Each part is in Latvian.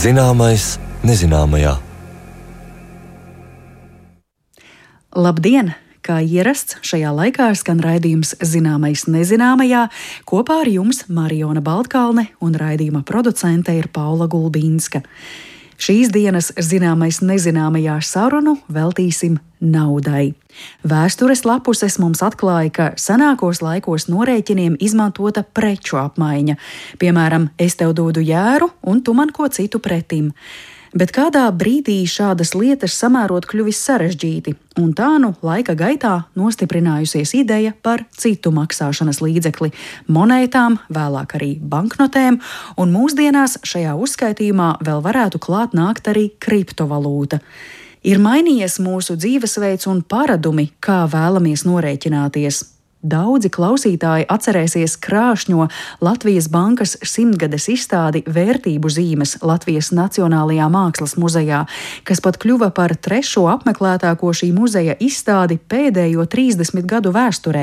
Zināmais nezināmajā. Labdien! Kā ierasts, šajā laikā skan raidījums Zināmais nezināmajā. Kopā ar jums Mariona Baltkalne un raidījuma producente ir Paula Gulbīnska. Šīs dienas zināmais nezināmajā sarunu veltīsim naudai. Vēstures lapuses mums atklāja, ka senākos laikos norēķiniem izmantota preču apmaiņa. Piemēram, es tev dodu jēru, un tu man ko citu pretim bet kādā brīdī šādas lietas samērot kļuvis sarežģīti, un tā nu laika gaitā nostiprinājusies ideja par citu maksāšanas līdzekli - monētām, vēlāk arī banknotēm, un mūsdienās šajā uzskaitījumā vēl varētu klāt nākt arī kriptovalūta. Ir mainījies mūsu dzīvesveids un paradumi, kā vēlamies norēķināties. Daudzi klausītāji atcerēsies krāšņo Latvijas bankas simtgades izstādi vērtību zīmes Latvijas Nacionālajā Mākslas muzejā, kas pat kļuva par trešo apmeklētāko šī muzeja izstādi pēdējo 30 gadu vēsturē.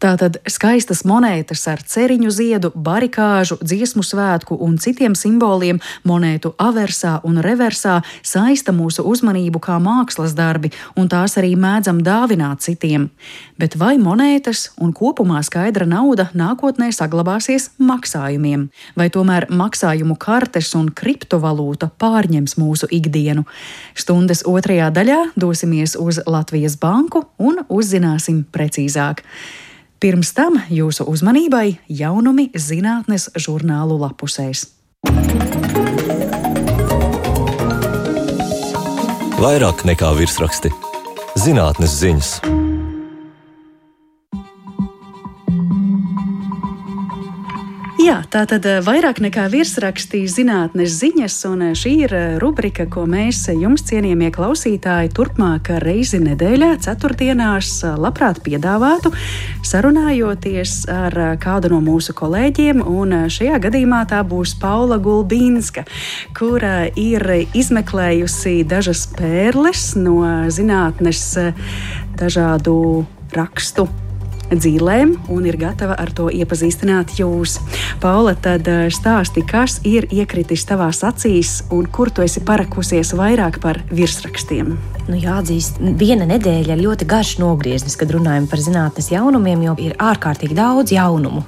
Tātad skaistas monētas ar ceriņu ziedu, barikāžu, dziesmu svētku un citiem simboliem monētu aversā un reversā saista mūsu uzmanību kā mākslas darbi, un tās arī mēdzam dāvināt citiem. Bet vai monētas kartes un kopumā skaidra nauda nākotnē saglabāsies maksājumiem, vai tomēr maksājumu kartes un kriptovalūta pārņems mūsu ikdienu. Stundas otrajā daļā dosimies uz Latvijas banku un uzzināsim precīzāk. Pirms tam jūsu uzmanībai jaunumi zinātnes žurnālu lapusēs. Vairāk nekā virsraksti - zinātnes ziņas. Jā, tā tad eh, vairāk nekā virsrakstī zinātnes ziņas, un eh, šī ir eh, rubrika, ko mēs jums, cienījamie klausītāji, turpmāk reizi nedēļā, ceturtdienās, labprāt piedāvātu, sarunājoties ar kādu no mūsu kolēģiem, šajā gadījumā tā būs Paula Gulbīnska, kura ir izmeklējusi dažas pērles no zinātnes dažādu rakstu dzīlēm un ir gatava ar to iepazīstināt jūs. Paula, tad eh, stāsti, kas ir iekritis tavās acīs un kur tu esi parakusies vairāk par virsrakstiem? Nu, jāatzīst, viena nedēļa ir ļoti garš nogrieznis, kad runājam par zinātnes jaunumiem, jo ir ārkārtīgi daudz jaunumu.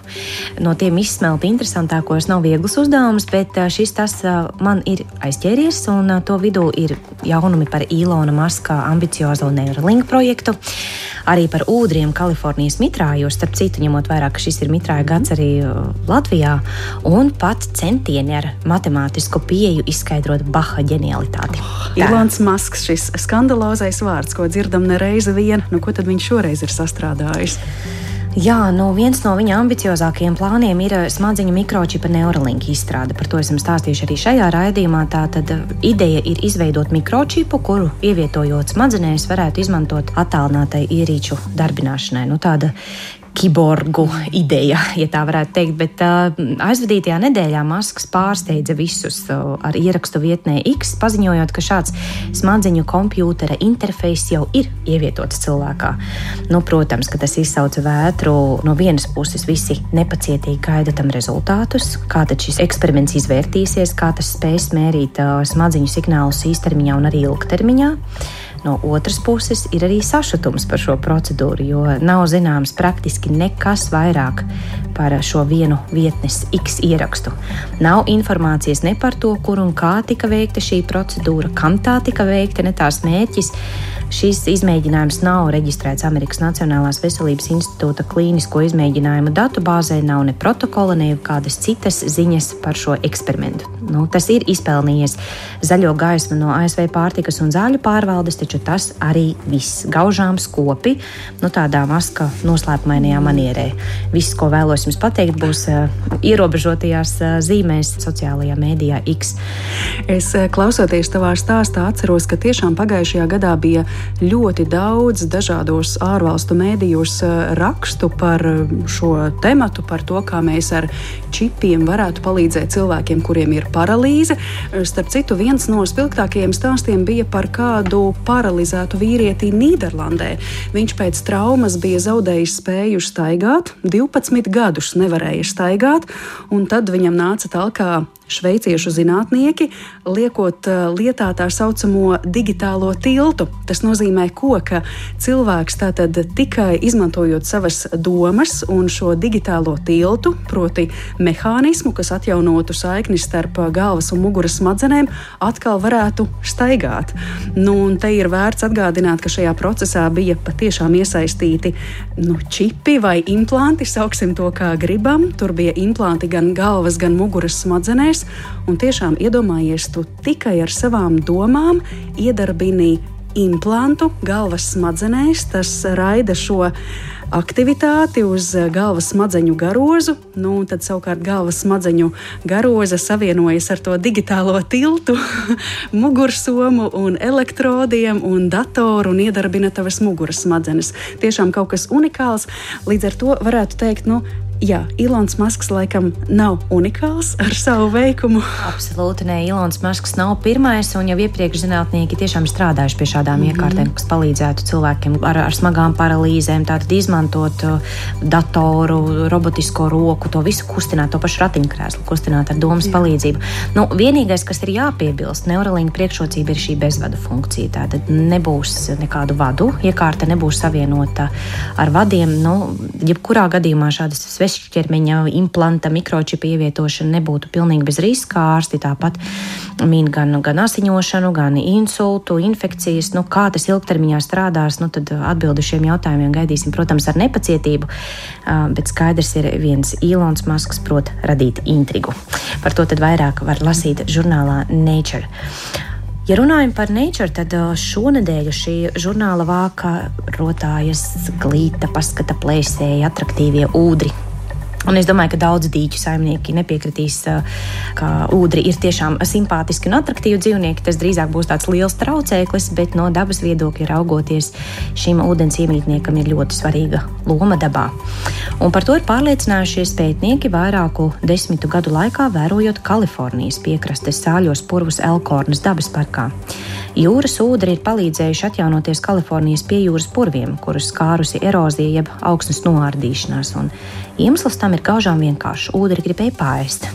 No tiem izsmelt interesantākos nav viegls uzdevums, bet eh, šis tas eh, man ir aizķēries, un to vidū ir jaunumi par Ilona Maska ambiciozo Neuralink projektu, arī par ūdriem Kalifornijas mitrājos, starp citu, ņemot vērā, ka šis ir mitrāja gads arī uh, Latvijā, un pat centieni ar matemātisku pieeju izskaidrot Baha ģenialitāti. Oh, Ilons Masks, šis skandalozais vārds, ko dzirdam nereizi vien, nu ko tad viņš šoreiz ir sastrādājis? Jā, nu viens no viņa ambiciozākajiem plāniem ir uh, smadziņu mikročipa neuralink izstrāde. Par to esam stāstījuši arī šajā raidījumā. Tātad uh, ideja ir izveidot mikročipu, kuru ievietojot smadzenēs, varētu izmantot attālinātai ierīču darbināšanai. Nu, tāda kiborgu ideja, ja tā varētu teikt. Bet uh, aizvadītajā nedēļā Masks pārsteidza visus uh, ar ierakstu vietnē X, paziņojot, ka šāds smadziņu kompjūtera interfejs jau ir ievietots cilvēkā. Nu, protams, ka tas izsauca vētru. No vienas puses visi nepacietīgi gaida tam rezultātus, kā šis eksperiments izvērtīsies, kā tas spēs mērīt uh, smadziņu signālus īstermiņā un arī ilgtermiņā. No otras puses, ir arī sašutums par šo procedūru, jo nav zināms praktiski nekas vairāk par šo vienu vietnes X ierakstu. Nav informācijas ne par to, kur un kā tika veikta šī procedūra, kam tā tika veikta, ne tās mērķis. Šis izmēģinājums nav reģistrēts Amerikas Nacionālās veselības institūta klīnisko izmēģinājumu datubāzē, nav ne protokola, ne kādas citas ziņas par šo eksperimentu. Nu, tas ir izpelnījies zaļo gaismu no ASV pārtikas un zāļu pārvaldes, taču tas arī viss gaužām skopi, nu, tādā maska noslēpumainajā manierē. Viss, ko vēlos jums pateikt, būs uh, ierobežotajās uh, zīmēs sociālajā mēdījā X. Es uh, klausoties tavā stāstā atceros, ka tiešām pagājušajā gadā bija ļoti daudz dažādos ārvalstu mēdījos eh, rakstu par eh, šo tematu, par to, kā mēs ar čipiem varētu palīdzēt cilvēkiem, kuriem ir paralīze. Eh, starp citu, viens no spilgtākajiem stāstiem bija par kādu paralīzi paralizētu vīrieti Nīderlandē. Viņš pēc traumas bija zaudējis spēju staigāt, 12 gadus nevarēja staigāt, un tad viņam nāca talkā šveiciešu zinātnieki, liekot eh, lietā tā saucamo digitālo tiltu. Tas nozīmē, ko, ka cilvēks tātad tikai izmantojot savas domas un šo digitālo tiltu, proti mehānismu, kas atjaunotu saikni starp galvas un muguras smadzenēm, atkal varētu staigāt. Nu, te ir vērts atgādināt, ka šajā procesā bija patiešām iesaistīti nu, čipi vai implanti, sauksim to kā gribam. Tur bija implanti gan galvas, gan muguras smadzenēs. Un tiešām iedomājies, tu tikai ar savām domām iedarbini implantu galvas smadzenēs, tas raida šo aktivitāti uz galvas smadzeņu garozu. Nu, tad savukārt galvas smadzeņu garoza savienojas ar to digitālo tiltu, mugursomu un elektrodiem un datoru un iedarbina tavas muguras smadzenes. Tiešām kaut kas unikāls. Līdz ar to varētu teikt, nu, Jā, Ilons Masks laikam nav unikāls ar savu veikumu. Absolūti, nē, Ilons Masks nav pirmais, un jau iepriekš zinātnieki tiešām strādājuši pie šādām mm -hmm. iekārtēm, kas palīdzētu cilvēkiem ar, ar smagām paralīzēm, tātad izmantot uh, datoru, robotisko roku, to visu kustināt, to pašu ratiņkrēslu kustināt ar domas Jā. palīdzību. Nu, vienīgais, kas ir jāpiebilst, neuralīna priekšrocība ir šī bezvadu funkcija. Tātad nebūs nekādu vadu, iekārta nebūs savienota ar vadiem. Nu, jebkurā gadījumā šādas svešķermeņa implanta mikročipa ievietošana nebūtu pilnīgi bez riska. Ārsti tāpat min gan, gan asiņošanu, gan insultu, infekcijas. Nu, kā tas ilgtermiņā strādās, nu, tad atbildi šiem jautājumiem gaidīsim, protams, ar nepacietību. Bet skaidrs ir viens Ilons Masks prot radīt intrigu. Par to tad vairāk var lasīt žurnālā Nature. Ja runājam par Nature, tad šonadēļ šī žurnāla vāka rotājas glīta, paskata plēsēji, attraktīvie ūdri, Un es domāju, ka daudz dīķu saimnieki nepiekritīs, ka ūdri ir tiešām simpātiski un attraktīvi dzīvnieki. Tas drīzāk būs tāds liels traucēklis, bet no dabas viedokļa raugoties, šim ūdens iemītniekam ir ļoti svarīga loma dabā. Un par to ir pārliecinājušies pētnieki vairāku desmitu gadu laikā, vērojot Kalifornijas piekrastes sāļos purvus Elkornas dabas parkā. Jūras ūdeni ir palīdzējuši atjaunoties Kalifornijas piejūras purviem, kurus skārusi erozija jeb augsnes noārdīšanās. Iemesls tam ir gaužām vienkāršs - ūdeni gribēja pāriest.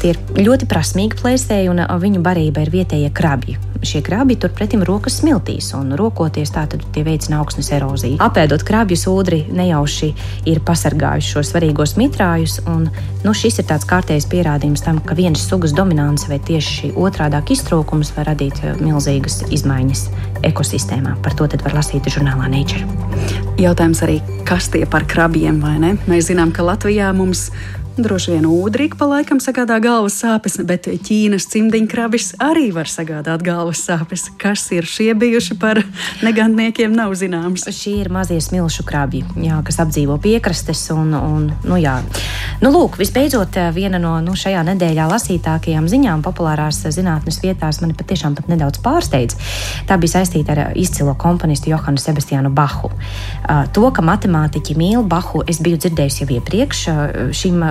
Tie ir ļoti prasmīgi plēsēji, un viņu barība ir vietējie krabi. Šie krabi turpretim rokas smiltīs, un rokoties tātad tie veicina augsnes eroziju. Apēdot krabjus, ūdri nejauši ir pasargājuši šos svarīgos mitrājus, un nu, šis ir tāds kārtējs pierādījums tam, ka vienas sugas dominance vai tieši otrādāk iztrūkums var radīt milzīgas izmaiņas ekosistēmā. Par to var lasīt žurnālā Nature. Jautājums arī, kas tie par krabiem vai ne? Mēs zinām, ka Latvijā mums Droši vien ūdrīgi pa laikam sagādā galvas sāpes, bet Ķīnas cimdiņkrabis arī var sagādāt galvas sāpes. Kas ir šie bijuši par negantniekiem, nav zināms. Šie ir mazie smilšu krabi, jā, kas apdzīvo piekrastes. Un, un, nu, jā. nu, lūk, visbeidzot, viena no nu, šajā nedēļā lasītākajām ziņām populārās zinātnes vietās mani patiešām pat nedaudz pārsteidz. Tā bija saistīta ar izcilo komponistu Johanu Sebastiānu Bahu. To, ka matemātiķi mīl Bahu, es biju dzirdējusi jau iepriekš. Šim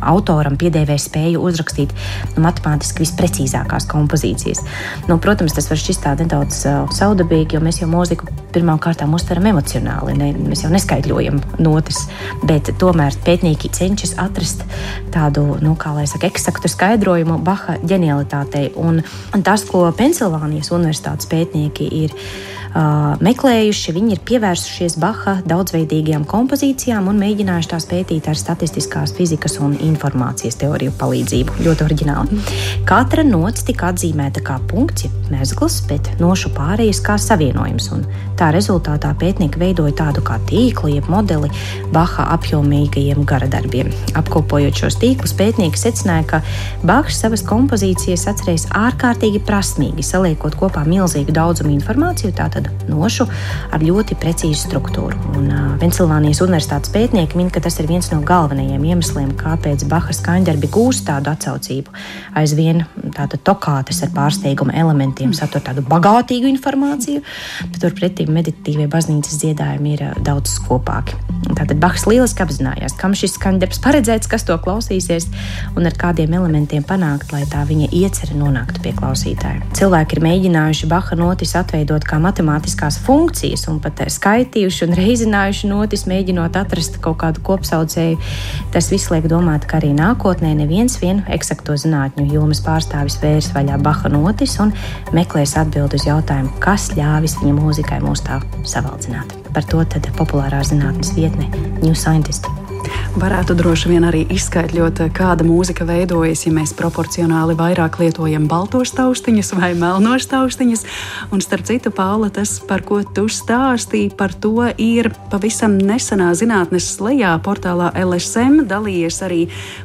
autoram piedēvē spēju uzrakstīt nu, matemātiski visprecīzākās kompozīcijas. Nu, protams, tas var šķist nedaudz uh, saudabīgi, jo mēs jau mūziku pirmām kārtām uztveram emocionāli. Ne, mēs jau neskaidrojam notis, bet tomēr pētnieki cenšas atrast tādu, nu, kā lai saka, eksaktu skaidrojumu Baha ģenialitātei. Un, tas, ko Pensilvānijas universitātes pētnieki ir meklējuši. Viņi ir pievērsušies Baha daudzveidīgajām kompozīcijām un mēģinājuši tās pētīt ar statistiskās fizikas un informācijas teoriju palīdzību. Ļoti oriģināli. Katra nots tika atzīmēta kā punkts, mezgls, bet nošu pārējas kā savienojums. Tā rezultātā pētnieki veidoja tādu kā tīklu, jeb modeli Baha apjomīgajiem garadarbiem. Apkopojot šos tīklus, pētnieki secināja, ka Bahs savas kompozīcijas atcerēs ārkārtīgi prasmīgi, saliekot kopā milzīgu daudzumu informāciju. Tātad nošu ar ļoti precīzu struktūru. Un, uh, Pensilvānijas Universitātes pētnieki min, ka tas ir viens no galvenajiem iemesliem, kāpēc Baha skaņdarbi gūst tādu atsaucību. Aizvien tāda tokātes ar pārsteiguma elementiem satur tādu bagātīgu informāciju, bet turpretī meditīvie baznīcas dziedājumi ir daudz skopāki. Tātad Bahs lieliski apzinājās, kam šis skaņdarbs paredzēts, kas to klausīsies un ar kādiem elementiem panākt, lai tā viņa iecerē nonāktu pie klausītāja. Cilvēki ir mēģinājuši Baha notis atveidot kā matemātiskās funkcijas un pat skaitījuši un reizinājuši notis, mēģinot atrast kaut kādu kopsaucēju. Tas viss liek domāt, ka arī nākotnē neviens vienu eksakto zinātņu jomas pārstāvis vērs vaļā Baha notis un meklēs atbildi uz jautājumu, kas ļāvis viņa mūzikai mūs tā savaldzināt. Par to populārā zinātnes vietne New Scientist. Varētu droši vien arī izskaidrot, kāda mūzika veidojas, ja mēs proporcionāli vairāk lietojam baltos taustiņus vai melnos taustiņus. Un starp citu, Paula, tas, par ko tu stāstīji, par to ir pavisam nesenā zinātnes slēgā portālā LSM dalījies arī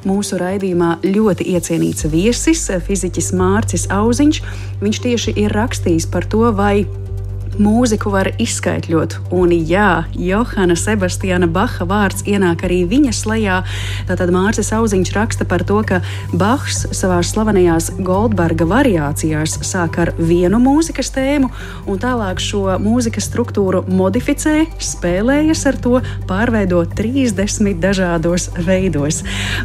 mūsu raidījumā ļoti iecienīts viesis, fiziķis Mārcis Auziņš. Viņš tieši ir rakstījis par to, vai mūziku var izskaidrot. Un jā, Johana Sebastiāna Baha vārds ienāk arī viņa slēgā. Tātad Mārcis Auziņš raksta par to, ka Bahs savā slavenajās Goldberga variācijās sāk ar vienu mūzikas tēmu, un tālāk šo mūzikas struktūru modificē, spēlējas ar to, pārveido 30 dažādos veidos.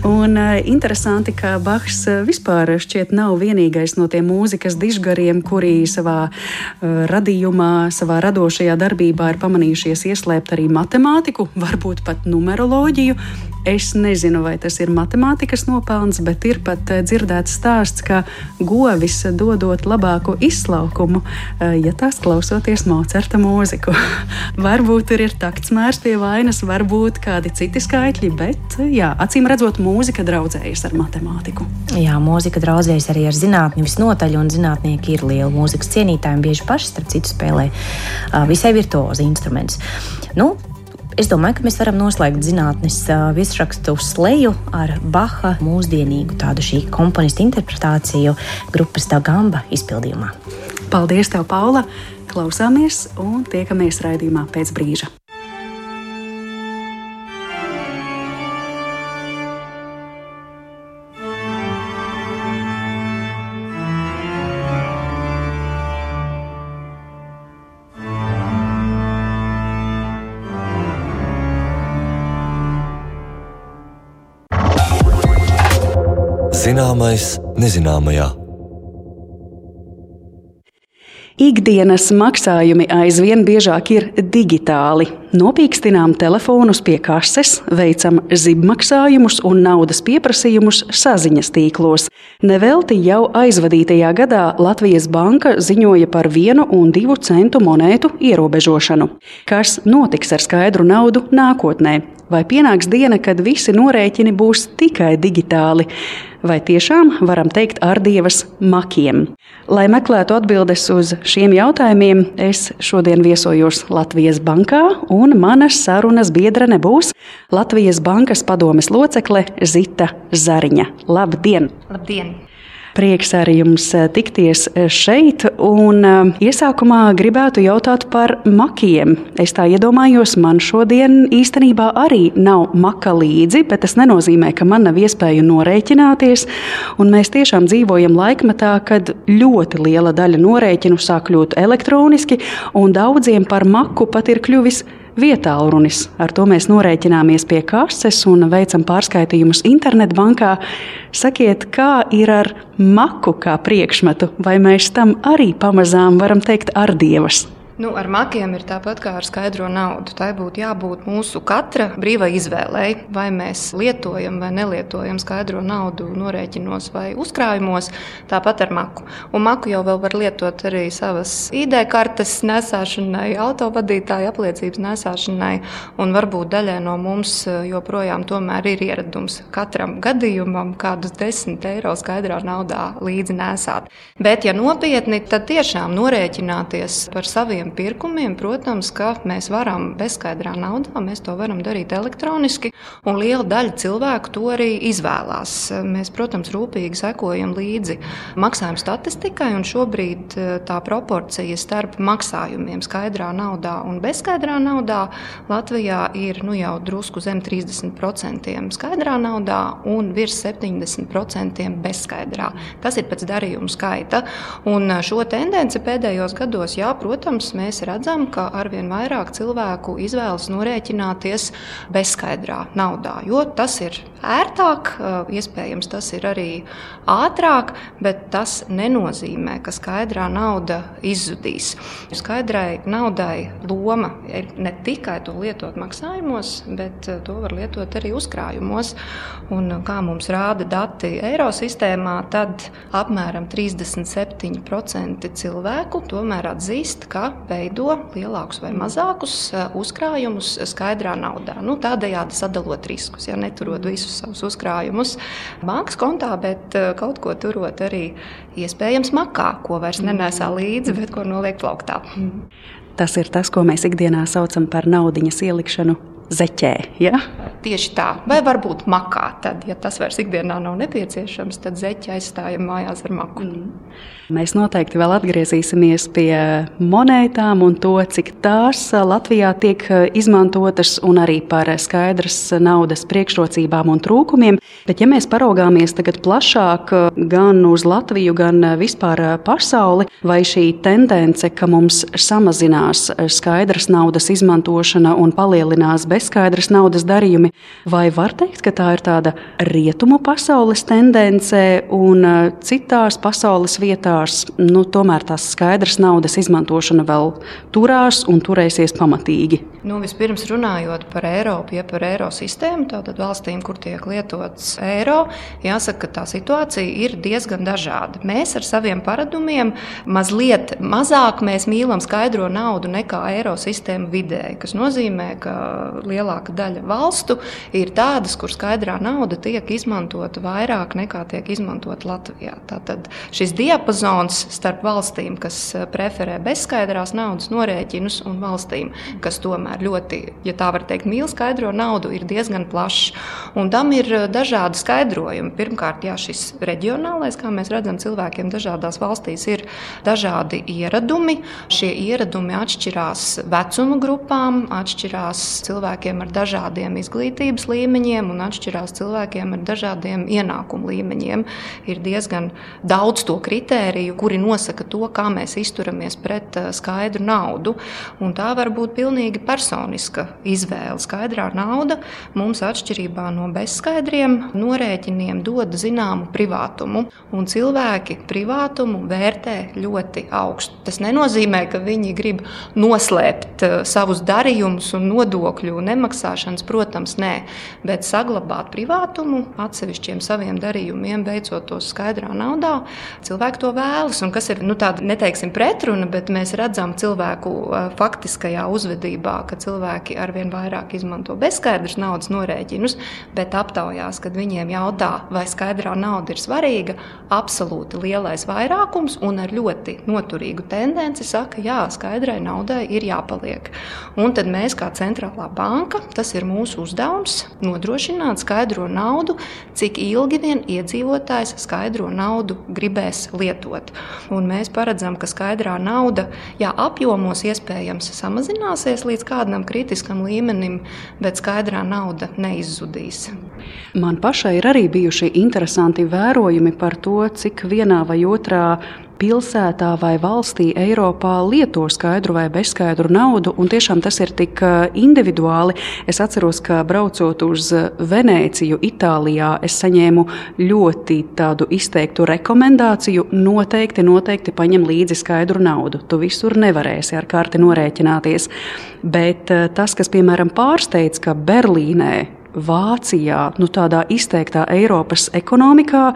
Un uh, interesanti, ka Bahs vispār šķiet nav vienīgais no tiem mūzikas dižgariem, kuri savā uh, radījumā savā radošajā darbībā ir pamanījušies ieslēpt arī matemātiku, varbūt pat numeroloģiju. Es nezinu, vai tas ir matemātikas nopelns, bet ir pat eh, dzirdēts stāsts, ka govis dodot labāku izslaukumu, eh, ja tās klausoties Mocerta mūziku. varbūt tur ir takts mērs pie vainas, varbūt kādi citi skaitļi, bet jā, acīm redzot, mūzika draudzējas ar matemātiku. Jā, mūzika draudzējas arī ar zinātni visnotaļ, un zinātnieki ir lieli mūzikas cienītāji un bieži paši starp citu spēlē visai virtuozi instruments. Nu, Es domāju, ka mēs varam noslēgt zinātnes virsrakstu sleju ar Baha mūsdienīgu tādu šī komponista interpretāciju grupas Dagamba izpildījumā. Paldies, tev, Paula! Klausāmies un tiekamies raidījumā pēc brīža. Zināmais, nezināmajā. Ikdienas maksājumi aizvien biežāk ir digitāli. Nopīkstinām telefonus pie kases, veicam zibmaksājumus un naudas pieprasījumus saziņas tīklos. Nevelti jau aizvadītajā gadā Latvijas banka ziņoja par vienu un divu centu monētu ierobežošanu. Kas notiks ar skaidru naudu nākotnē? Vai pienāks diena, kad visi norēķini būs tikai digitāli? vai tiešām varam teikt ar dievas makiem? Lai meklētu atbildes uz šiem jautājumiem, es šodien viesojos Latvijas bankā, un manas sarunas biedrene būs Latvijas bankas padomes locekle Zita Zariņa. Labdien! Labdien! Prieks arī jums eh, tikties eh, šeit. Un eh, iesākumā gribētu jautāt par makiem. Es tā iedomājos, man šodien īstenībā arī nav maka līdzi, bet tas nenozīmē, ka man nav iespēju norēķināties. Un mēs tiešām dzīvojam laikmetā, kad ļoti liela daļa norēķinu sāk kļūt elektroniski, un daudziem par maku pat ir kļuvis vietālurunis. Ar to mēs norēķināmies pie kases un veicam pārskaitījumus internetbankā. Sakiet, kā ir ar maku kā priekšmetu, vai mēs tam arī pamazām varam teikt ar dievas? Nu, ar makiem ir tāpat kā ar skaidro naudu. Tai būtu jābūt mūsu katra brīvai izvēlei, vai mēs lietojam vai nelietojam skaidro naudu norēķinos vai uzkrājumos. Tāpat ar maku. Un maku jau var lietot arī savas ID kartes nesāšanai, autovadītāja apliecības nesāšanai. Un varbūt daļai no mums joprojām ir ieradums katram gadījumam kādus desmit eiro skaidrā naudā līdzi nesāt. Bet, ja nopietni, tad tiešām norēķināties par saviem lieliem pirkumiem, protams, ka mēs varam bezskaidrā naudā, mēs to varam darīt elektroniski, un liela daļa cilvēku to arī izvēlās. Mēs, protams, rūpīgi sekojam līdzi maksājuma statistikai, un šobrīd eh, tā proporcija starp maksājumiem skaidrā naudā un bezskaidrā naudā Latvijā ir nu, jau drusku zem 30% skaidrā naudā un virs 70% bezskaidrā. Tas ir pēc darījuma skaita. Un šo tendenci pēdējos gados, jā, protams, mēs redzam, ka arvien vairāk cilvēku izvēlas norēķināties bezskaidrā naudā, jo tas ir ērtāk, iespējams, tas ir arī ātrāk, bet tas nenozīmē, ka skaidrā nauda izzudīs. Skaidrai naudai loma ir ne tikai to lietot maksājumos, bet to var lietot arī uzkrājumos. Un, kā mums rāda dati eiro sistēmā, tad apmēram 37% cilvēku tomēr atzīst, ka veido lielākus vai mazākus uzkrājumus skaidrā naudā. Nu, tādējādi sadalot riskus, ja neturot visus savus uzkrājumus bankas kontā, bet eh, kaut ko turot arī iespējams makā, ko vairs nenēsā līdzi, bet ko noliek plauktā. Tas ir tas, ko mēs ikdienā saucam par naudas ielikšanu zeķē. Ja? Tieši tā, vai varbūt makā. Tad, ja tas vairs ikdienā nav nepieciešams, tad zeķi aizstājam mājās ar maku. Mm. Mēs noteikti vēl atgriezīsimies pie monētām un to, cik tās Latvijā tiek izmantotas, un arī par skaidras naudas priekšrocībām un trūkumiem. Bet, ja mēs paraugāmies tagad plašāk gan uz Latviju, gan vispār pasauli, vai šī tendence, ka mums samazinās skaidras naudas izmantošana un palielinās bezskaidras naudas darījumi, vai var teikt, ka tā ir tāda rietumu pasaules tendence un citās pasaules vietās? nu, tomēr tās skaidras naudas izmantošana vēl turās un turēsies pamatīgi. Nu, vispirms runājot par Eiropu, ja par eiro sistēmu, tātad valstīm, kur tiek lietots eiro, jāsaka, ka tā situācija ir diezgan dažāda. Mēs ar saviem paradumiem mazliet mazāk mīlam skaidro naudu nekā eiro sistēma vidēji, kas nozīmē, ka lielāka daļa valstu ir tādas, kur skaidrā nauda tiek izmantota vairāk nekā tiek izmantota Latvijā. Tātad šis diapazons starp valstīm, kas preferē bezskaidrās naudas norēķinus, un valstīm, kas tomēr ļoti, ja tā var teikt, mīl skaidro naudu, ir diezgan plašs. Un tam ir eh, dažādi skaidrojumi. Pirmkārt, jā, šis reģionālais, kā mēs redzam, cilvēkiem dažādās valstīs ir dažādi ieradumi. Šie ieradumi atšķirās vecuma grupām, atšķirās cilvēkiem ar dažādiem izglītības līmeņiem un atšķirās cilvēkiem ar dažādiem ienākumu līmeņiem. Ir diezgan daudz to kritēriju, kuri nosaka to, kā mēs izturamies pret eh, skaidru naudu. Un tā var būt pilnīgi personiska izvēle. Skaidrā nauda mums, atšķirībā no bezskaidriem norēķiniem, dod zināmu privātumu. Un cilvēki privātumu vērtē ļoti augstu. Tas nenozīmē, ka viņi grib noslēpt uh, savus darījumus un nodokļu nemaksāšanas, protams, nē, bet saglabāt privātumu atsevišķiem saviem darījumiem, veicot tos skaidrā naudā. Cilvēki to vēlas. Un kas ir nu, tāda, neteiksim, pretruna, bet mēs redzam cilvēku faktiskajā uzvedībā, ka cilvēki arvien vairāk izmanto bezskaidrus naudas norēķinus, bet aptaujās, kad viņiem jautā, vai skaidrā nauda ir svarīga, absolūti lielais vairākums un ar ļoti noturīgu tendenci saka, jā, skaidrai naudai ir jāpaliek. Un tad mēs, kā centrālā banka, tas ir mūsu uzdevums nodrošināt skaidro naudu, cik ilgi vien iedzīvotājs skaidro naudu gribēs lietot. Un mēs paredzam, ka skaidrā nauda, jā, apjomos iespējams samazināsies līdz kādam kritiskam līmenim, bet skaidrā nauda neizzudīs. Man pašai ir arī bijuši interesanti vērojumi par to, cik vienā vai otrā pilsētā vai valstī Eiropā lieto skaidru vai bezskaidru naudu, un tiešām tas ir tik individuāli. Es atceros, ka braucot uz Venēciju, Itālijā, es saņēmu ļoti tādu izteiktu rekomendāciju. Noteikti, noteikti paņem līdzi skaidru naudu. Tu visur nevarēsi ar karti norēķināties. Bet tas, kas, piemēram, pārsteidz, ka Berlīnē Vācijā, nu, tādā izteiktā Eiropas ekonomikā,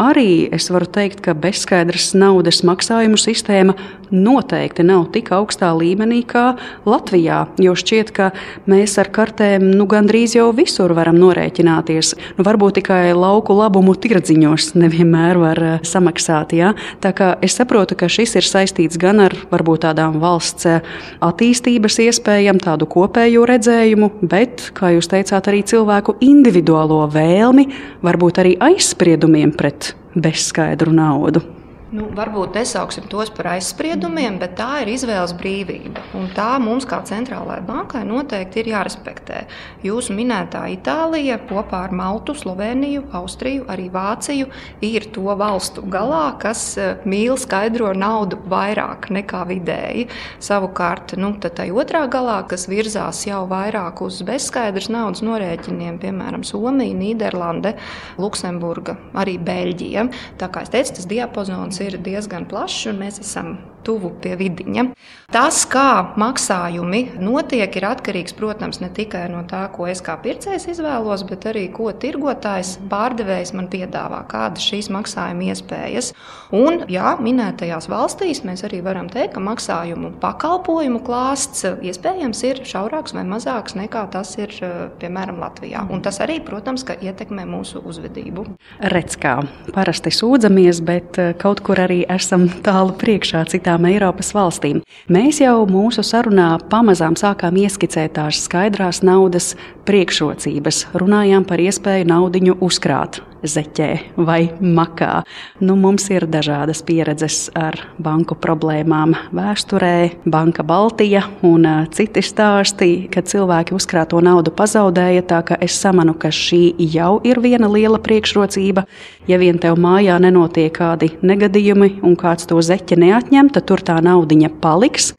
arī es varu teikt, ka bezskaidras naudas maksājumu sistēma noteikti nav tik augstā līmenī kā Latvijā. Jo šķiet, ka mēs ar kartēm nu, gandrīz jau visur varam norēķināties. Nu, varbūt tikai lauku labumu tirdziņos nevienmēr var uh, samaksāt. Ja? Tā kā es saprotu, ka šis ir saistīts gan ar varbūt tādām valsts eh, attīstības iespējām, tādu kopēju redzējumu, bet, kā jūs teicāt, arī cilvēku cilvēku individuālo vēlmi, varbūt arī aizspriedumiem pret bezskaidru naudu. Nu, varbūt nesauksim tos par aizspriedumiem, bet tā ir izvēles brīvība. Un tā mums, kā centrālajai bankai, noteikti ir jārespektē. Jūsu minētā Itālija kopā ar Maltu, Sloveniju, Austriju, arī Vāciju ir to valstu galā, kas e, mīl skaidro naudu vairāk nekā vidēji. Savukārt, nu, tai otrā galā, kas virzās jau vairāk uz bezskaidras naudas norēķiniem, piemēram, Somija, Nīderlande, Luksemburga, arī Beļģija. Tā kā es teicu, tas diapazons ir diezgan plašs, un mēs esam tuvu pie vidiņa. Tas, kā maksājumi notiek, ir atkarīgs, protams, ne tikai no tā, ko es kā pircējs izvēlos, bet arī ko tirgotājs, pārdevējs man piedāvā, kādas šīs maksājuma iespējas. Un, jā, minētajās valstīs mēs arī varam teikt, ka maksājumu pakalpojumu klāsts iespējams ir šaurāks vai mazāks nekā tas ir piemēram Latvijā. Un tas arī, protams, ietekmē mūsu uzvedību. Redz, kā parasti sūdzamies, bet kaut kur arī esam tālu priekšā citā citām Eiropas valstīm. Mēs jau mūsu sarunā pamazām sākām ieskicēt tās skaidrās naudas priekšrocības, runājām par iespēju naudiņu uzkrāt zeķē vai makā. Nu, mums ir dažādas pieredzes ar banku problēmām vēsturē, Banka Baltija un citi stāsti, kad cilvēki uzkrāto naudu pazaudēja. Tā ka es samanu, ka šī jau ir viena liela priekšrocība. Ja vien tev mājā nenotiek kādi negadījumi un kāds to zeķi neatņem, tad tur tā naudiņa paliks.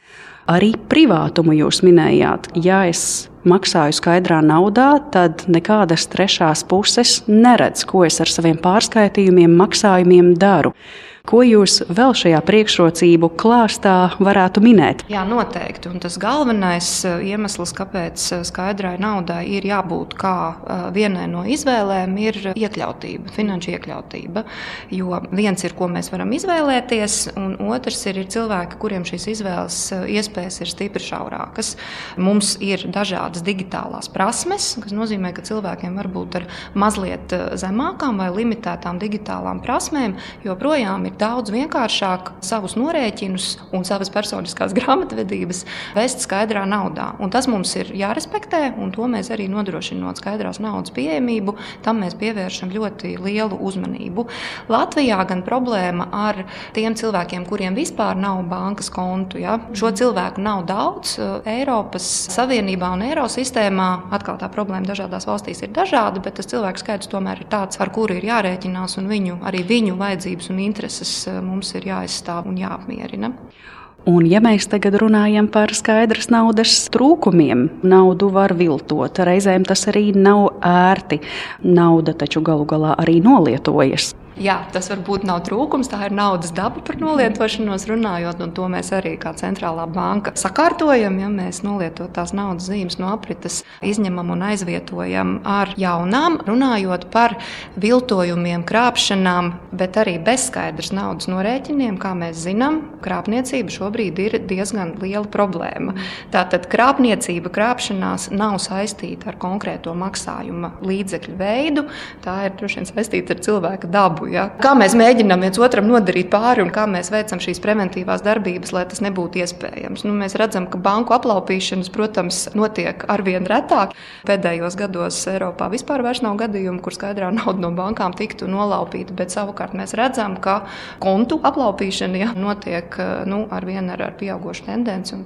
Arī privātumu jūs minējāt. Ja es maksāju skaidrā naudā, tad nekādas trešās puses neredz, ko es ar saviem pārskaitījumiem, maksājumiem daru. Ko jūs vēl šajā priekšrocību klāstā varētu minēt? Jā, noteikti. Un tas galvenais eh, iemesls, kāpēc eh, skaidrai naudai ir jābūt kā eh, vienai no izvēlēm, ir iekļautība, finanšu iekļautība. Jo viens ir, ko mēs varam izvēlēties, un otrs ir, ir cilvēki, kuriem šīs izvēles iespējas ir stipri šaurākas. Mums ir dažādas digitālās prasmes, kas nozīmē, ka cilvēkiem varbūt ar mazliet zemākām vai limitētām digitālām prasmēm joprojām ir ir daudz vienkāršāk savus norēķinus un savas personiskās grāmatvedības vest skaidrā naudā. Un tas mums ir jārespektē, un to mēs arī nodrošinot skaidrās naudas pieejamību, tam mēs pievēršam ļoti lielu uzmanību. Latvijā gan problēma ar tiem cilvēkiem, kuriem vispār nav bankas kontu. Ja? Šo cilvēku nav daudz Eiropas Savienībā un Eirosistēmā. Atkal tā problēma dažādās valstīs ir dažāda, bet tas cilvēku skaits tomēr ir tāds, ar kuru ir jārēķinās, un viņu, arī viņu vajadzības un intereses intereses eh, mums ir jāizstāv un jāapmierina. Un, ja mēs tagad runājam par skaidras naudas trūkumiem, naudu var viltot. Reizēm tas arī nav ērti. Nauda taču galu galā arī nolietojas. Jā, tas varbūt nav trūkums, tā ir naudas daba par nolietošanos runājot, un to mēs arī kā centrālā banka sakārtojam. Ja mēs nolietotās naudas zīmes no aprites izņemam un aizvietojam ar jaunām, runājot par viltojumiem, krāpšanām, bet arī bezskaidrs naudas norēķiniem, kā mēs zinām, krāpniecība šobrīd ir diezgan liela problēma. Tātad krāpniecība, krāpšanās nav saistīta ar konkrēto maksājuma līdzekļu veidu, tā ir droši vien saistīta ar cilvēka dabu. Ja? Kā mēs mēģinām viens otram nodarīt pāri un kā mēs veicam šīs preventīvās darbības, lai tas nebūtu iespējams. Nu, mēs redzam, ka banku aplaupīšanas, protams, notiek arvien retāk. Pēdējos gados Eiropā vispār nav gadījumu, kur skaidrā nauda no bankām tiktu nolaupīta, bet savukārt mēs redzam, ka kontu aplaupīšana ja, notiek nu, arvien ar, ar pieaugušu tendenci.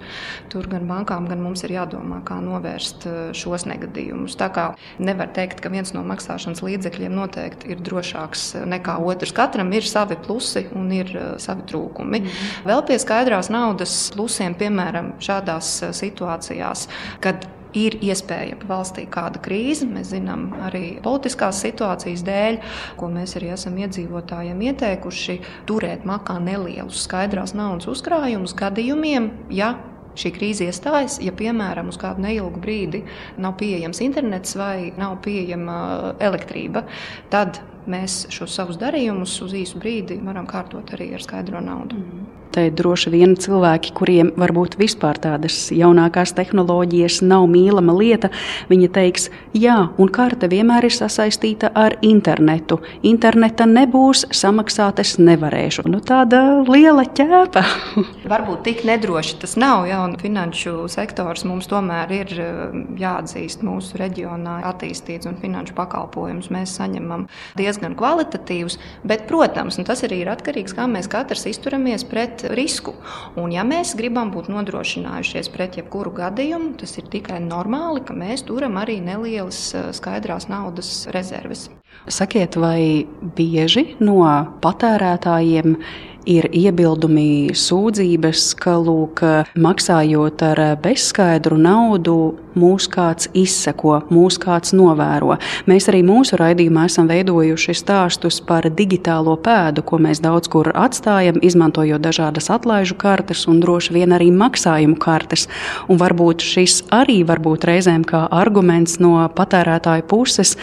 Tur gan bankām, gan mums ir jādomā, kā novērst eh, šos negadījumus. Tā kā nevar teikt, ka viens no maksāšanas līdzekļiem noteikti ir drošāks nekā nekā otrs. Katram ir savi plusi un ir uh, savi trūkumi. Mm -hmm. Vēl pie skaidrās naudas plusiem, piemēram, šādās uh, situācijās, kad ir iespējama valstī kāda krīze. Mēs zinām arī politiskās situācijas dēļ, ko mēs arī esam iedzīvotājiem ieteikuši, turēt makā nelielus skaidrās naudas uzkrājumus gadījumiem, ja šī krīze iestājas, ja piemēram uz kādu neilgu brīdi nav pieejams internets vai nav pieejama uh, elektrība, tad mēs šos savus darījumus uz īsu brīdi varam kārtot arī ar skaidro naudu. Mm. Te droši vien cilvēki, kuriem varbūt vispār tādas jaunākās tehnoloģijas nav mīlama lieta, viņi teiks, jā, un karte vienmēr ir sasaistīta ar internetu. Interneta nebūs, samaksāt es nevarēšu. Nu, tāda liela ķēpa. Varbūt tik nedroši tas nav, ja finanšu sektors mums tomēr ir eh, jāatzīst mūsu reģionā attīstīts un finanšu pakalpojumus mēs saņemam diezgan kvalitatīvus, bet, protams, tas arī ir atkarīgs kā mēs katrs izturamies pret risku. Un, ja mēs gribam būt nodrošinājušies pret jebkuru gadījumu, tas ir tikai normāli, ka mēs turam arī nelielas skaidrās naudas rezerves. Sakiet, vai bieži no patērētājiem ir iebildumi, sūdzības, ka, lūk, maksājot ar bezskaidru naudu, mūs kāds izseko, mūs kāds novēro. Mēs arī mūsu raidījumā esam veidojuši stāstus par digitālo pēdu, ko mēs daudz kur atstājam, izmantojot dažādas atlaižu kartes un droši vien arī maksājumu kartes. Un varbūt šis arī var būt reizēm kā arguments no patērētāju puses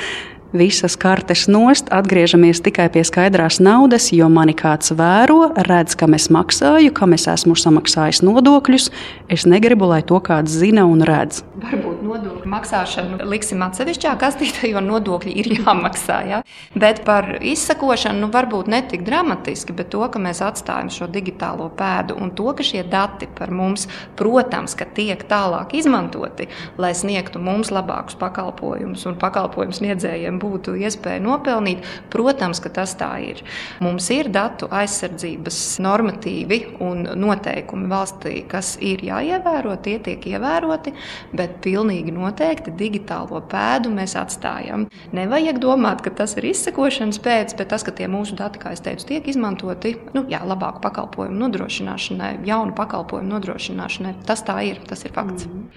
visas kartes nost, atgriežamies tikai pie skaidrās naudas, jo mani kāds vēro, redz, kam es maksāju, kam es esmu samaksājis nodokļus. Es negribu, lai to kāds zina un redz. Varbūt nodokļu maksāšanu liksim atsevišķā kastītē, jo nodokļi ir jāmaksā. Ja? Bet par izsakošanu nu, varbūt ne tik dramatiski, bet to, ka mēs atstājam šo digitālo pēdu un to, ka šie dati par mums, protams, tiek tālāk izmantoti, lai sniegtu mums labākus pakalpojumus un pakalpojumu sniedzējiem būtu iespēja nopelnīt. Protams, ka tas tā ir. Mums ir datu aizsardzības normatīvi un noteikumi valstī, kas ir jāievēro, tie tiek ievēroti, bet pilnīgi noteikti digitālo pēdu mēs atstājam. Nevajag domāt, ka tas ir izsekošanas pēc, bet tas, ka tie mūsu dati, kā jau teicu, tiek izmantoti nu, jā, labāku pakalpojumu nodrošināšanai, jaunu pakalpojumu nodrošināšanai, tas tā ir, tas ir fakts. -hmm.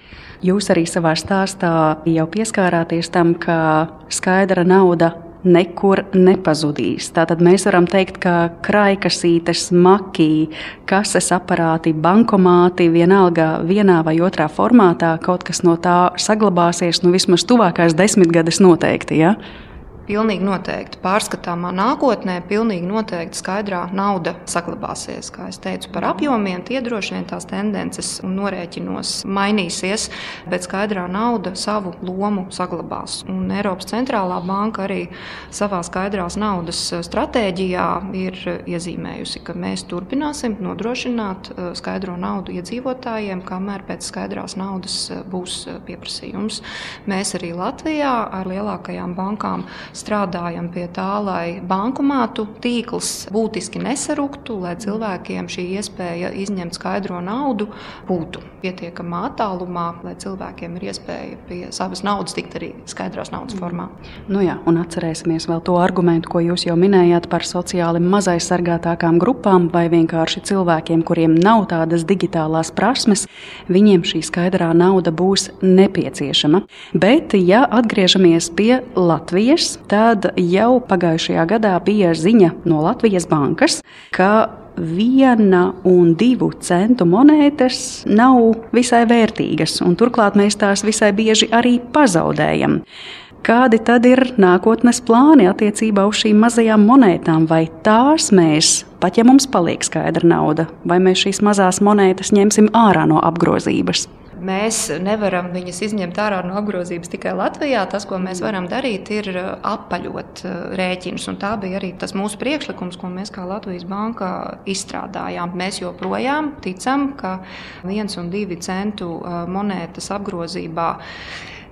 Jūs arī savā stāstā jau pieskārāties tam, ka skaidra nauda nekur nepazudīs. Tātad mēs varam teikt, ka krājkasītes, makī, kases aparāti, bankomāti, vienalga vienā vai otrā formātā kaut kas no tā saglabāsies, nu vismaz tuvākās desmitgades noteikti. Ja? Pilnīgi noteikti pārskatāmā nākotnē, pilnīgi noteikti skaidrā nauda saglabāsies. Kā jau teicu, par apjomiem tie droši vien tās tendences un norēķinos mainīsies, bet skaidrā nauda savu lomu saglabās. Un Eiropas centrālā banka arī savā skaidrās naudas stratēģijā ir iezīmējusi, ka mēs turpināsim nodrošināt uh, skaidro naudu iedzīvotājiem, kamēr pēc skaidrās naudas uh, būs pieprasījums. Mēs arī Latvijā ar lielākajām bankām strādājam pie tā, lai bankomātu tīkls būtiski nesaruktu, lai cilvēkiem šī iespēja izņemt skaidro naudu būtu pietiekamā attālumā, lai cilvēkiem ir iespēja pie savas naudas tikt arī skaidrās naudas formā. Nu jā, un atcerēsimies vēl to argumentu, ko jūs jau minējāt par sociāli mazaizsargātākām grupām vai vienkārši cilvēkiem, kuriem nav tādas digitālās prasmes, viņiem šī skaidrā nauda būs nepieciešama. Bet, ja atgriežamies pie Latvijas, tad jau pagājušajā gadā bija ziņa no Latvijas bankas, ka viena un divu centu monētas nav visai vērtīgas, un turklāt mēs tās visai bieži arī pazaudējam. Kādi tad ir nākotnes plāni attiecībā uz šīm mazajām monētām? Vai tās mēs, pat ja mums paliek skaidra nauda, vai mēs šīs mazās monētas ņemsim ārā no apgrozības? Mēs nevaram viņas izņemt ārā no apgrozības tikai Latvijā. Tas, ko mēs varam darīt, ir uh, apaļot uh, rēķinus. Tā bija arī tas mūsu priekšlikums, ko mēs kā Latvijas banka izstrādājām. Mēs joprojām ticam, ka viens un divi centu uh, monētas apgrozībā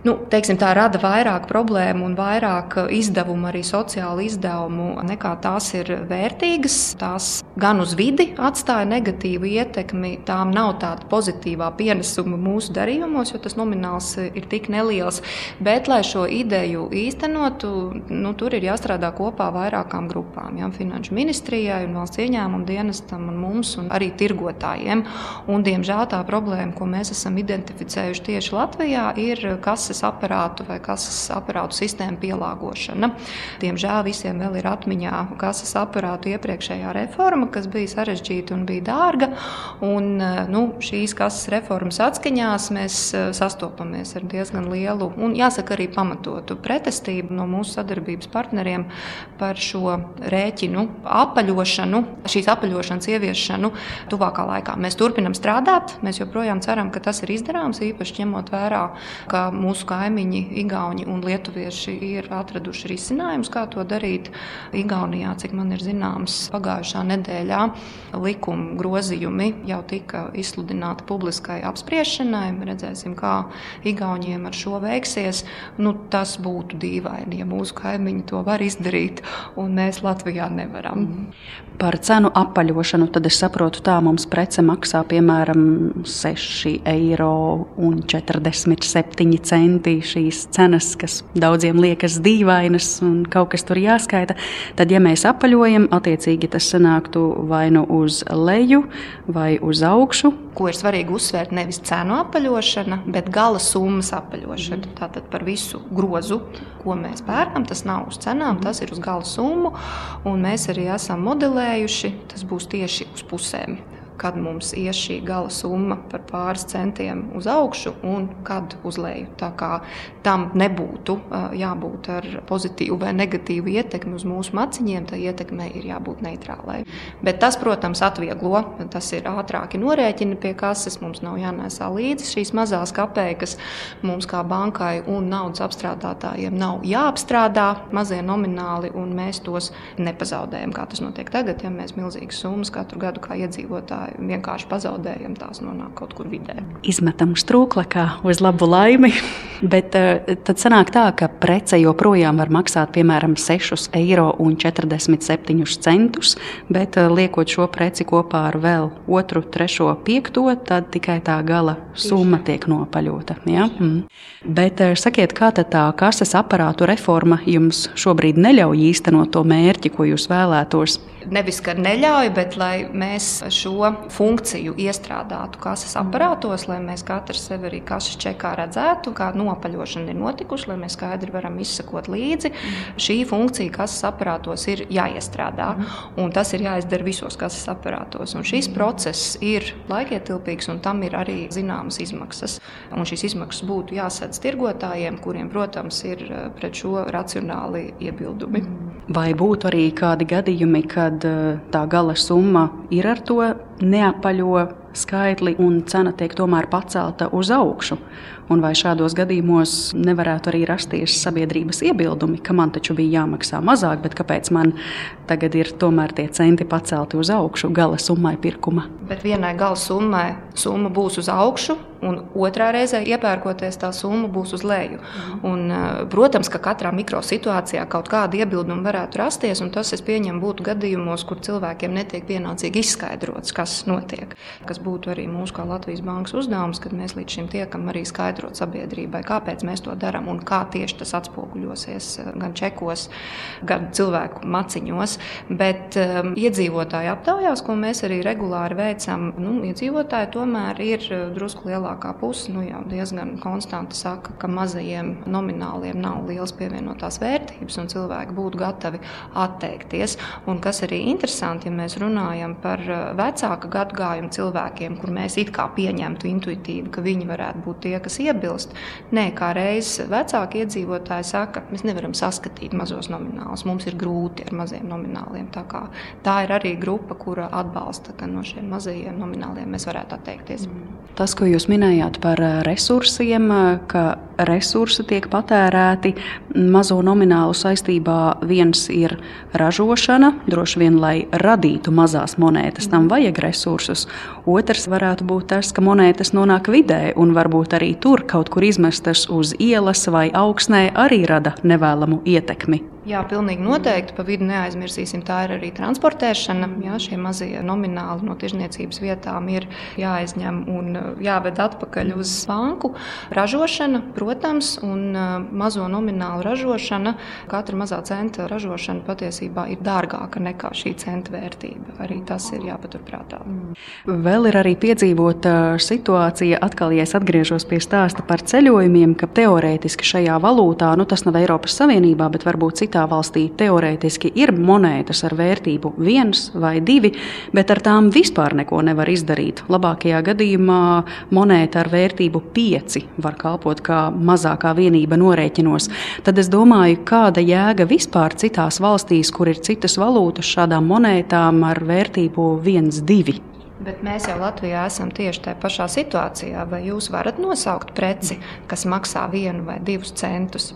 nu, teiksim, tā rada vairāk problēmu un vairāk izdevumu, arī sociālu izdevumu, nekā tās ir vērtīgas. Tās gan uz vidi atstāja negatīvu ietekmi, tām nav tāda pozitīvā pienesuma mūsu darījumos, jo tas nomināls ir tik neliels. Bet, lai šo ideju īstenotu, nu, tur ir jāstrādā kopā vairākām grupām. Ja, finanšu ministrijai, valsts ieņēmuma dienestam, un mums, un arī tirgotājiem. Un, diemžēl tā problēma, ko mēs esam identificējuši tieši Latvijā, ir kases kases aparātu vai kases aparātu sistēmu pielāgošana. Diemžēl visiem vēl ir atmiņā kases aparātu iepriekšējā reforma, kas bija sarežģīta un bija dārga. Un, nu, šīs kases reformas atskaņās mēs sastopamies ar diezgan lielu un, jāsaka, arī pamatotu pretestību no mūsu sadarbības partneriem par šo rēķinu apaļošanu, šīs apaļošanas ieviešanu tuvākā laikā. Mēs turpinām strādāt, mēs joprojām ceram, ka tas ir izdarāms, īpaši ņemot vērā, ka mūsu kaimiņi, Igauni un Lietuvieši, ir atraduši risinājumus, kā to darīt. Igaunijā, cik man ir zināms, pagājušā nedēļā likuma grozījumi jau tika izsludināti publiskai apspriešanai. Redzēsim, kā Igauniem ar šo veiksies. Nu, tas būtu dīvaini, ja mūsu kaimiņi to var izdarīt, un mēs Latvijā nevaram. Par cenu apaļošanu tad es saprotu, tā mums prece maksā piemēram 6 eiro un 47 centi. Šīs cenas, kas daudziem liekas dīvainas un kaut kas tur jāskaita, tad, ja mēs apaļojam, attiecīgi tas sanāktu vai nu uz leju vai uz augšu. Ko ir svarīgi uzsvērt, nevis cenu apaļošana, bet gala summas apaļošana. Tātad par visu grozu, ko mēs pērkam, tas nav uz cenām, tas ir uz gala summu. Mēs arī esam modelējuši, tas būs tieši uz pusēm kad mums ies šī gala summa par pāris centiem uz augšu un kad uz leju. Tā kā tam nebūtu jābūt ar pozitīvu vai negatīvu ietekmi uz mūsu maciņiem, tā ietekmei ir jābūt neitrālai. Bet tas, protams, atvieglo. Tas ir ātrāki norēķini pie kases. Mums nav jānēsā līdzi šīs mazās kapeikas. Mums kā bankai un naudas apstrādātājiem nav jāapstrādā mazie nomināli, un mēs tos nepazaudējam, kā tas notiek tagad, ja mēs milzīgas summas katru gadu kā iedzīvotāji vienkārši pazaudējam, tās nonāk kaut kur vidē. Izmetam uz trūkla, kā uz labu laimi. Bet eh, tad sanāk tā, ka prece joprojām var maksāt piemēram 6,47 eiro, bet eh, liekot šo preci kopā ar vēl otru, trešo, piekto, tad tikai tā gala summa tiek nopaļota. Ja? Mm. Bet eh, sakiet, kā tā kases aparātu reforma jums šobrīd neļauj īstenot to mērķi, ko jūs vēlētos? Nevis, ka neļauj, bet lai mēs šo funkciju iestrādātu kases aparātos, lai mēs katrs sevi arī kases čekā redzētu, kā nopaļošana ir notikusi, lai mēs skaidri varam izsekot līdzi. Šī funkcija kases aparātos ir jāiestrādā, un tas ir jāizdara visos kases aparātos. Un šis process ir laikietilpīgs, un tam ir arī zināmas izmaksas. Un šīs izmaksas būtu jāsadz tirgotājiem, kuriem, protams, ir eh, pret šo racionāli iebildumi. Vai būtu arī kādi gadījumi, kad eh, tā gala summa ir ar to neapaļo skaitli un cena tiek tomēr pacelta uz augšu. Un vai šādos gadījumos nevarētu arī rasties sabiedrības iebildumi, ka man taču bija jāmaksā mazāk, bet kāpēc man tagad ir tomēr tie centi pacelti uz augšu gala summai pirkuma? Bet vienai gala summai summa būs uz augšu, un otrā reizē iepērkoties tā summa būs uz leju. Mhm. Un, eh, protams, ka katrā mikrosituācijā kaut kāda iebilduma varētu rasties, un tas, es pieņemu, būtu gadījumos, kur cilvēkiem netiek pienācīgi izskaidrots, kas notiek. Kas būtu arī mūsu kā Latvijas bankas uzdevums, kad mēs līdz šim tiekam arī skaidrot sabiedrībai, kāpēc mēs to darām un kā tieši tas atspoguļosies eh, gan čekos, gan cilvēku maciņos. Bet um, iedzīvotāju aptaujās, ko mēs arī regulāri veicam, nu, iedzīvotāji tomēr ir drusku lielāki lielākā puse nu, jau diezgan konstanti saka, ka mazajiem nomināliem nav liels pievienotās vērtības un cilvēki būtu gatavi atteikties. Un kas arī interesanti, ja mēs runājam par uh, vecāka gadagājuma cilvēkiem, kur mēs it kā pieņemtu intuitīvi, ka viņi varētu būt tie, kas iebilst. Nē, kā reiz vecāki iedzīvotāji saka, mēs nevaram saskatīt mazos nominālus, mums ir grūti ar maziem nomināliem. Tā, kā, tā ir arī grupa, kura atbalsta, ka no šiem mazajiem nomināliem mēs varētu atteikties. Tas, ko jūs minējāt, par eh, resursiem, eh, ka resursi tiek patērēti mazo nominālu saistībā. Viens ir ražošana, droši vien, lai radītu mazās monētas, tam vajag resursus. Otrs varētu būt tas, ka monētas nonāk vidē un varbūt arī tur kaut kur izmestas uz ielas vai augsnē arī rada nevēlamu ietekmi Jā, pilnīgi noteikti. Pa vidu neaizmirsīsim, tā ir arī transportēšana. Jā, šie mazie nomināli no tirzniecības vietām ir jāaizņem un uh, jāved atpakaļ uz banku. Ražošana, protams, un uh, mazo nominālu ražošana, katra mazā centa ražošana patiesībā ir dārgāka nekā šī centa vērtība. Arī tas ir jāpaturprātā. Vēl ir arī piedzīvota situācija, atkal, ja es atgriežos pie stāsta par ceļojumiem, ka teorētiski šajā valūtā, nu tas nav Eiropas Savienībā, bet varbūt citā valstī, teorētiski ir monētas ar vērtību viens vai divi, bet ar tām vispār neko nevar izdarīt. Labākajā gadījumā monēta ar vērtību pieci var kalpot kā mazākā vienība norēķinos. Tad es domāju, kāda jēga vispār citās valstīs, kur ir citas valūtas, šādām monētām ar vērtību viens, divi. Bet mēs jau Latvijā esam tieši tajā pašā situācijā. Vai jūs varat nosaukt preci, kas maksā vienu vai divus centus?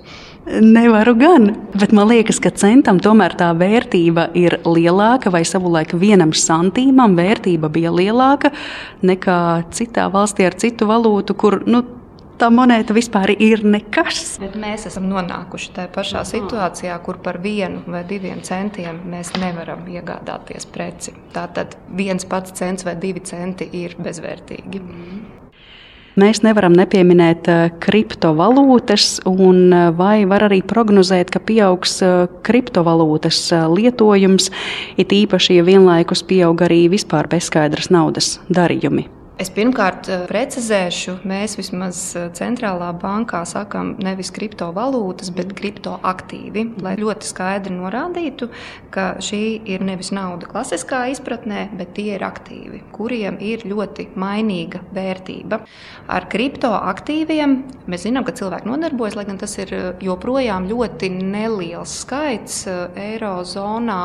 Nevaru gan, bet man liekas, ka centam tomēr tā vērtība ir lielāka, vai savulaik vienam santīmam vērtība bija lielāka nekā citā valstī ar citu valūtu, kur nu, tā monēta vispār ir nekas. Bet mēs esam nonākuši tajā pašā situācijā, kur par vienu vai diviem centiem mēs nevaram iegādāties preci. Tātad viens pats cents vai divi centi ir bezvērtīgi. Mēs nevaram nepieminēt eh, kriptovalūtas, un eh, vai var arī prognozēt, ka pieaugs eh, kriptovalūtas lietojums, it īpaši, ja vienlaikus pieaug arī vispār bezskaidras naudas darījumi. Es pirmkārt eh, precizēšu, mēs vismaz eh, centrālā bankā sakām nevis kriptovalūtas, bet kriptoaktīvi, lai ļoti skaidri norādītu, ka šī ir nevis nauda klasiskā izpratnē, bet tie ir aktīvi, kuriem ir ļoti mainīga vērtība. Ar kriptoaktīviem mēs zinām, ka cilvēki nodarbojas, lai gan tas ir eh, joprojām ļoti neliels skaits Eirozonā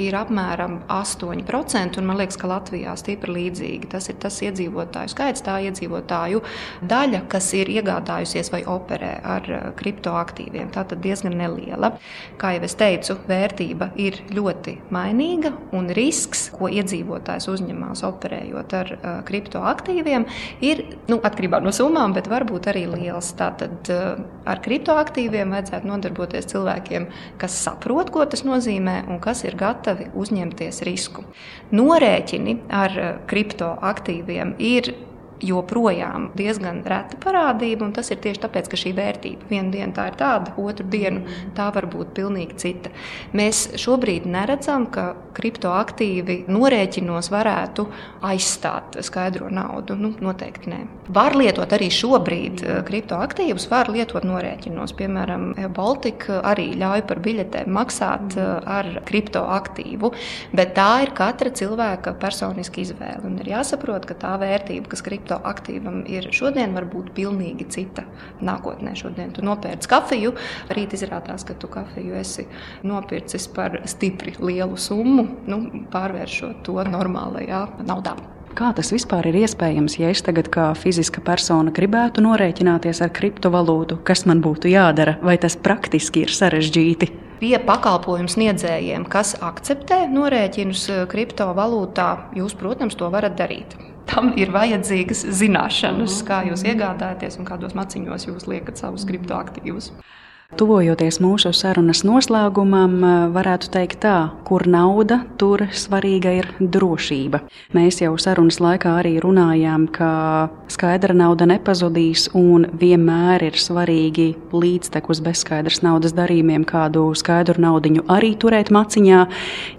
ir apmēram 8%, un man liekas, ka Latvijā stipri līdzīgi. Tas ir tas iedzīvotāju skaits, tā iedzīvotāju daļa, kas ir iegādājusies vai operē ar eh, kriptoaktīviem. Tā tad diezgan neliela. Kā jau es teicu, vērtība ir ļoti mainīga, un risks, ko iedzīvotājs uzņemās operējot ar uh, kriptoaktīviem, ir nu, atkarībā no summām, bet varbūt arī liels. Tātad uh, ar kriptoaktīviem vajadzētu nodarboties cilvēkiem, kas saprot, ko tas nozīmē un kas ir gatavi uzņemties risku. Norēķini ar eh, kriptoaktīviem ir joprojām diezgan reta parādība. Tas ir tieši tāpēc, ka šī vērtība vienu dienu tā ir tāda, otru dienu tā var būt pilnīgi cita. Mēs šobrīd neredzam, ka kriptoaktīvi norēķinos varētu aizstāt skaidro naudu. Nu, noteikti nē. Var lietot arī šobrīd eh, kriptoaktīvus, var lietot norēķinos. Piemēram, Baltika arī ļauj par biļetēm maksāt eh, ar kriptoaktīvu, bet tā ir katra cilvēka personiska izvēle. Un ir jāsaprot, ka tā vērtība, kas kriptoaktīva kriptoaktīvam ir šodien, var būt pilnīgi cita nākotnē. Šodien tu nopērci kafiju, rīt izrādās, ka tu kafiju esi nopircis par stipri lielu summu, nu, pārvēršot to normālajā naudā. Kā tas vispār ir iespējams, ja es tagad kā fiziska persona gribētu norēķināties ar kriptovalūtu, kas man būtu jādara, vai tas praktiski ir sarežģīti? Pie pakalpojumu sniedzējiem, kas akceptē norēķinus kriptovalūtā, jūs, protams, to varat darīt tam ir vajadzīgas zināšanas, kā jūs iegādājaties un kādos maciņos jūs liekat savus kriptoaktīvus. Tuvojoties mūsu sarunas noslēgumam, varētu teikt tā, kur nauda, tur svarīga ir drošība. Mēs jau sarunas laikā arī runājām, ka skaidra nauda nepazudīs un vienmēr ir svarīgi līdztekus bezskaidras naudas darījumiem kādu skaidru naudiņu arī turēt maciņā.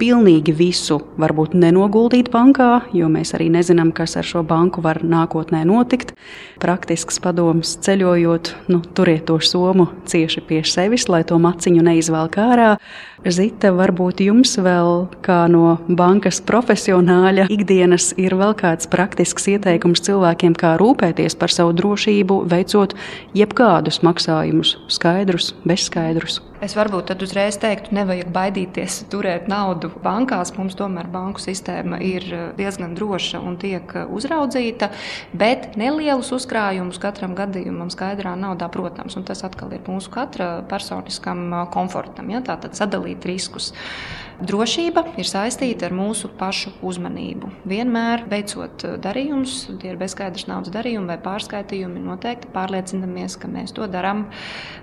Pilnīgi visu varbūt nenoguldīt bankā, jo mēs arī nezinām, kas ar šo banku var nākotnē notikt. Praktisks padoms ceļojot, nu, turiet to somu cieši pie priekš sevis, lai to maciņu neizvelk ārā. Zita, varbūt jums vēl kā no bankas profesionāļa ikdienas ir vēl kāds praktisks ieteikums cilvēkiem, kā rūpēties par savu drošību, veicot jebkādus maksājumus, skaidrus, bezskaidrus. Es varbūt tad uzreiz teiktu, nevajag baidīties turēt naudu bankās. Mums tomēr banku sistēma ir eh, diezgan droša un tiek eh, uzraudzīta, bet nelielus uzkrājumus katram gadījumam skaidrā naudā, protams, un tas atkal ir mūsu katra personiskam eh, komfortam. Ja? Tātad sadalīt riskus. Drošība ir saistīta ar mūsu pašu uzmanību. Vienmēr veicot darījumus, tie ir bezskaidrs naudas darījumi vai pārskaitījumi, noteikti pārliecinamies, ka mēs to darām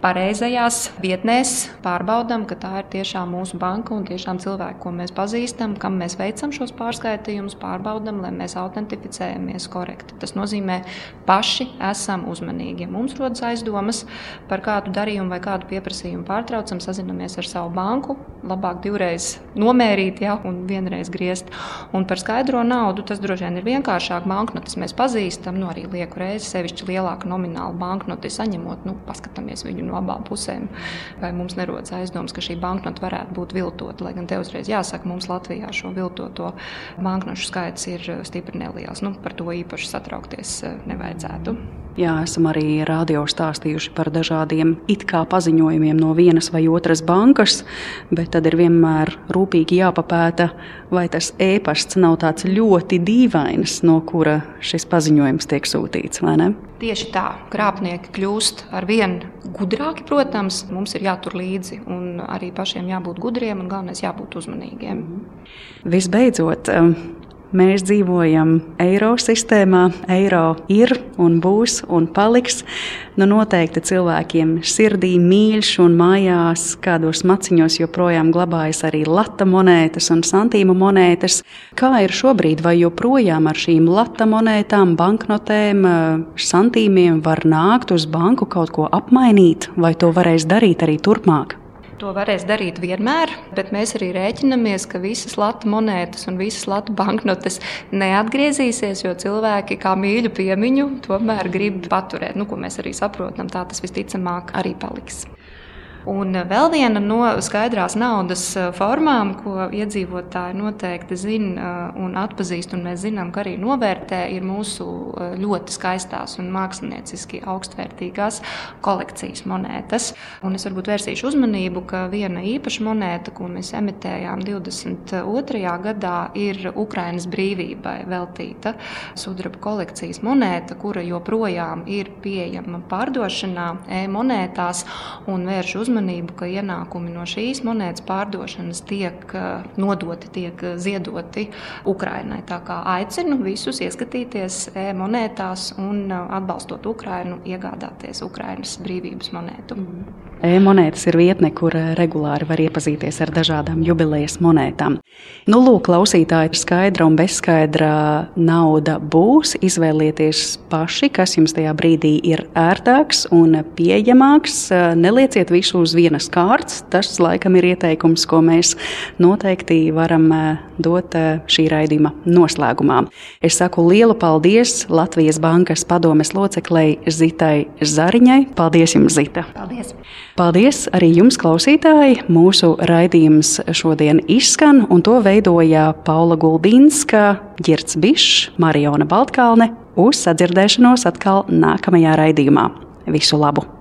pareizajās vietnēs, pārbaudām, ka tā ir tiešām mūsu banka un tiešām cilvēki, ko mēs pazīstam, kam mēs veicam šos pārskaitījumus, pārbaudām, lai mēs autentificējamies korekti. Tas nozīmē, paši esam uzmanīgi. Ja mums rodas aizdomas par kādu darījumu vai kādu pieprasījumu pārtraucam, sazinamies ar savu banku, labāk divreiz nomērīt, ja, un vienreiz griezt. Un par skaidro naudu tas droši vien ir vienkāršāk. Banknotes mēs pazīstam, nu arī lieku reizi, sevišķi lielāku nominālu banknoti saņemot, nu, paskatāmies viņu no abām pusēm. Vai mums nerodas aizdomas, ka šī banknota varētu būt viltota, lai gan te uzreiz jāsaka, mums Latvijā šo viltoto banknošu skaits ir stipri neliels. Nu, par to īpaši satraukties eh, nevajadzētu. Jā, esam arī radio stāstījuši par dažādiem it kā paziņojumiem no vienas vai otras bankas, bet tad ir vienmēr rūpīgi jāpapēta, vai tas e-pasts nav tāds ļoti dīvains, no kura šis paziņojums tiek sūtīts. Tieši tā, krāpnieki kļūst ar vien gudrāki, protams, mums ir jātur līdzi un arī pašiem jābūt gudriem un galvenais jābūt uzmanīgiem. Visbeidzot, Mēs dzīvojam eiro sistēmā, eiro ir un būs un paliks. Nu, noteikti cilvēkiem sirdī mīļš un mājās kādos maciņos joprojām glabājas arī lata monētas un santīmu monētas. Kā ir šobrīd, vai joprojām ar šīm lata monētām, banknotēm, santīmiem var nākt uz banku kaut ko apmainīt, vai to varēs darīt arī turpmāk? To varēs darīt vienmēr, bet mēs arī rēķinamies, ka visas latu monētas un visas latu banknotes neatgriezīsies, jo cilvēki kā mīļu piemiņu tomēr grib paturēt. Nu, ko mēs arī saprotam, tā tas visticamāk arī paliks. Un vēl viena no skaidrās naudas eh, formām, ko iedzīvotāji noteikti zina eh, un atpazīst, un mēs zinām, ka arī novērtē, ir mūsu eh, ļoti skaistās un mākslinieciski augstvērtīgās kolekcijas monētas. Un es varbūt vērsīšu uzmanību, ka viena īpaša monēta, ko mēs emitējām 22. gadā, ir Ukrainas brīvībai veltīta sudraba kolekcijas monēta, kura joprojām ir pieejama pārdošanā e-monētās un vērš uzmanību uzmanību, ka ienākumi no šīs monētas pārdošanas tiek eh, nodoti, tiek eh, ziedoti Ukrainai. Tā kā aicinu visus ieskatīties e-monētās un eh, atbalstot Ukrainu, iegādāties Ukrainas brīvības monētu. Mm. E-monētas ir vietne, kur regulāri var iepazīties ar dažādām jubilejas monētām. Nu, lūk, klausītāji, skaidra un bezskaidra nauda būs. Izvēlieties paši, kas jums tajā brīdī ir ērtāks un pieejamāks. Nelieciet visu uz vienas kārtas. Tas, laikam, ir ieteikums, ko mēs noteikti varam dot šī raidījuma noslēgumā. Es saku lielu paldies Latvijas Bankas padomes loceklei Zitai Zariņai. Paldies jums, Zita! Paldies! Paldies arī jums, klausītāji! Mūsu raidījums šodien izskan, un to veidoja Paula Gulbīnska, Girts Bišs, Mariona Baltkalne. Uz sadzirdēšanos atkal nākamajā raidījumā. Visu labu!